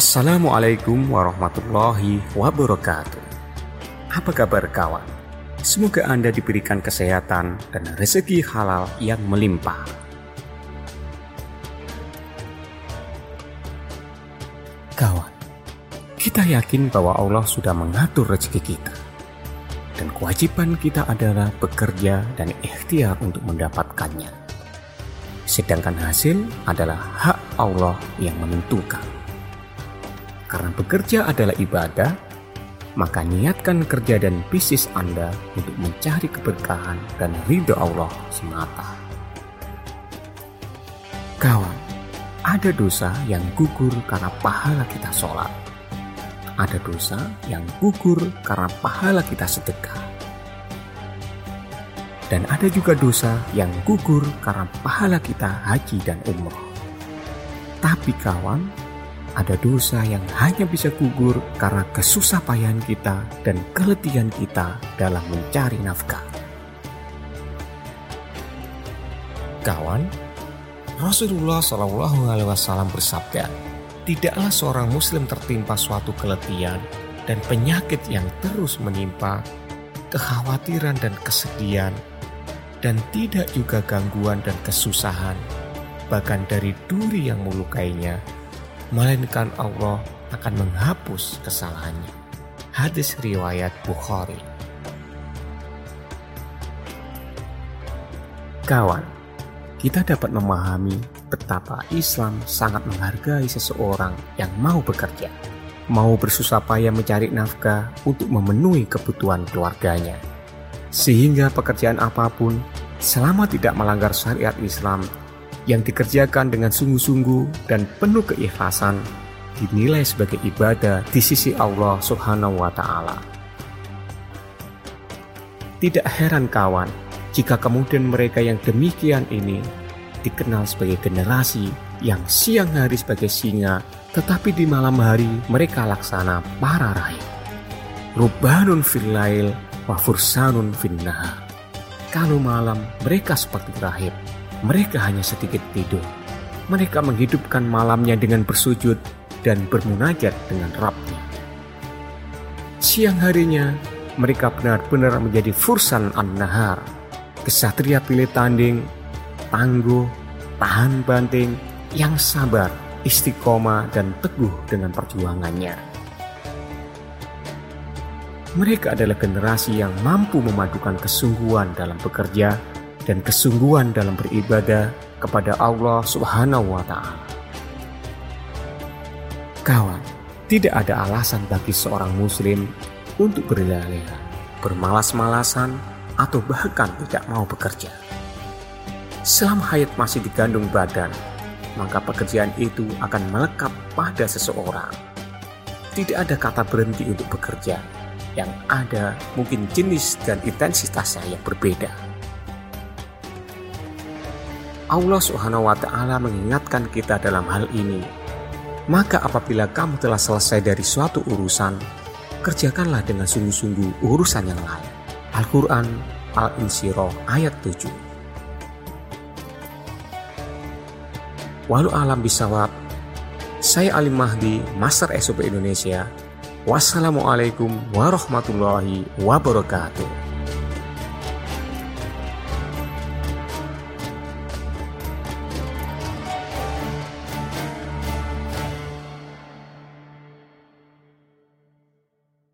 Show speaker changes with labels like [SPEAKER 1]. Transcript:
[SPEAKER 1] Assalamualaikum warahmatullahi wabarakatuh. Apa kabar kawan? Semoga Anda diberikan kesehatan dan rezeki halal yang melimpah. Kawan, kita yakin bahwa Allah sudah mengatur rezeki kita. Dan kewajiban kita adalah bekerja dan ikhtiar untuk mendapatkannya. Sedangkan hasil adalah hak Allah yang menentukan. Karena bekerja adalah ibadah, maka niatkan kerja dan bisnis Anda untuk mencari keberkahan dan ridho Allah semata. Kawan, ada dosa yang gugur karena pahala kita sholat. Ada dosa yang gugur karena pahala kita sedekah. Dan ada juga dosa yang gugur karena pahala kita haji dan umroh. Tapi kawan, ada dosa yang hanya bisa gugur karena kesusah payahan kita dan keletihan kita dalam mencari nafkah. Kawan, Rasulullah Shallallahu Alaihi Wasallam bersabda, tidaklah seorang Muslim tertimpa suatu keletihan dan penyakit yang terus menimpa, kekhawatiran dan kesedihan, dan tidak juga gangguan dan kesusahan, bahkan dari duri yang melukainya, melainkan Allah akan menghapus kesalahannya. Hadis riwayat Bukhari. Kawan, kita dapat memahami betapa Islam sangat menghargai seseorang yang mau bekerja, mau bersusah payah mencari nafkah untuk memenuhi kebutuhan keluarganya. Sehingga pekerjaan apa pun, selama tidak melanggar syariat Islam, yang dikerjakan dengan sungguh-sungguh dan penuh keikhlasan dinilai sebagai ibadah di sisi Allah Subhanahu wa taala. Tidak heran kawan jika kemudian mereka yang demikian ini dikenal sebagai generasi yang siang hari sebagai singa tetapi di malam hari mereka laksana para rahib. Rubanun fil wa fursanun fin Kalau malam mereka seperti rahib, mereka hanya sedikit tidur. Mereka menghidupkan malamnya dengan bersujud dan bermunajat dengan Rabbnya. Siang harinya, mereka benar-benar menjadi fursan an-nahar, kesatria pilih tanding, tangguh, tahan banting, yang sabar, istiqomah, dan teguh dengan perjuangannya. Mereka adalah generasi yang mampu memadukan kesungguhan dalam bekerja dan kesungguhan dalam beribadah kepada Allah Subhanahu wa taala. Kawan, tidak ada alasan bagi seorang muslim untuk berleha-leha, bermalas-malasan atau bahkan tidak mau bekerja. Selama hayat masih digandung badan, maka pekerjaan itu akan melekat pada seseorang. Tidak ada kata berhenti untuk bekerja, yang ada mungkin jenis dan intensitasnya yang berbeda. Allah Subhanahu wa taala mengingatkan kita dalam hal ini. Maka apabila kamu telah selesai dari suatu urusan, kerjakanlah dengan sungguh-sungguh urusan yang lain. Al-Qur'an Al-Insyirah ayat 7. Walau alam bisawab, saya Alim Mahdi, Master SOP Indonesia. Wassalamualaikum warahmatullahi wabarakatuh.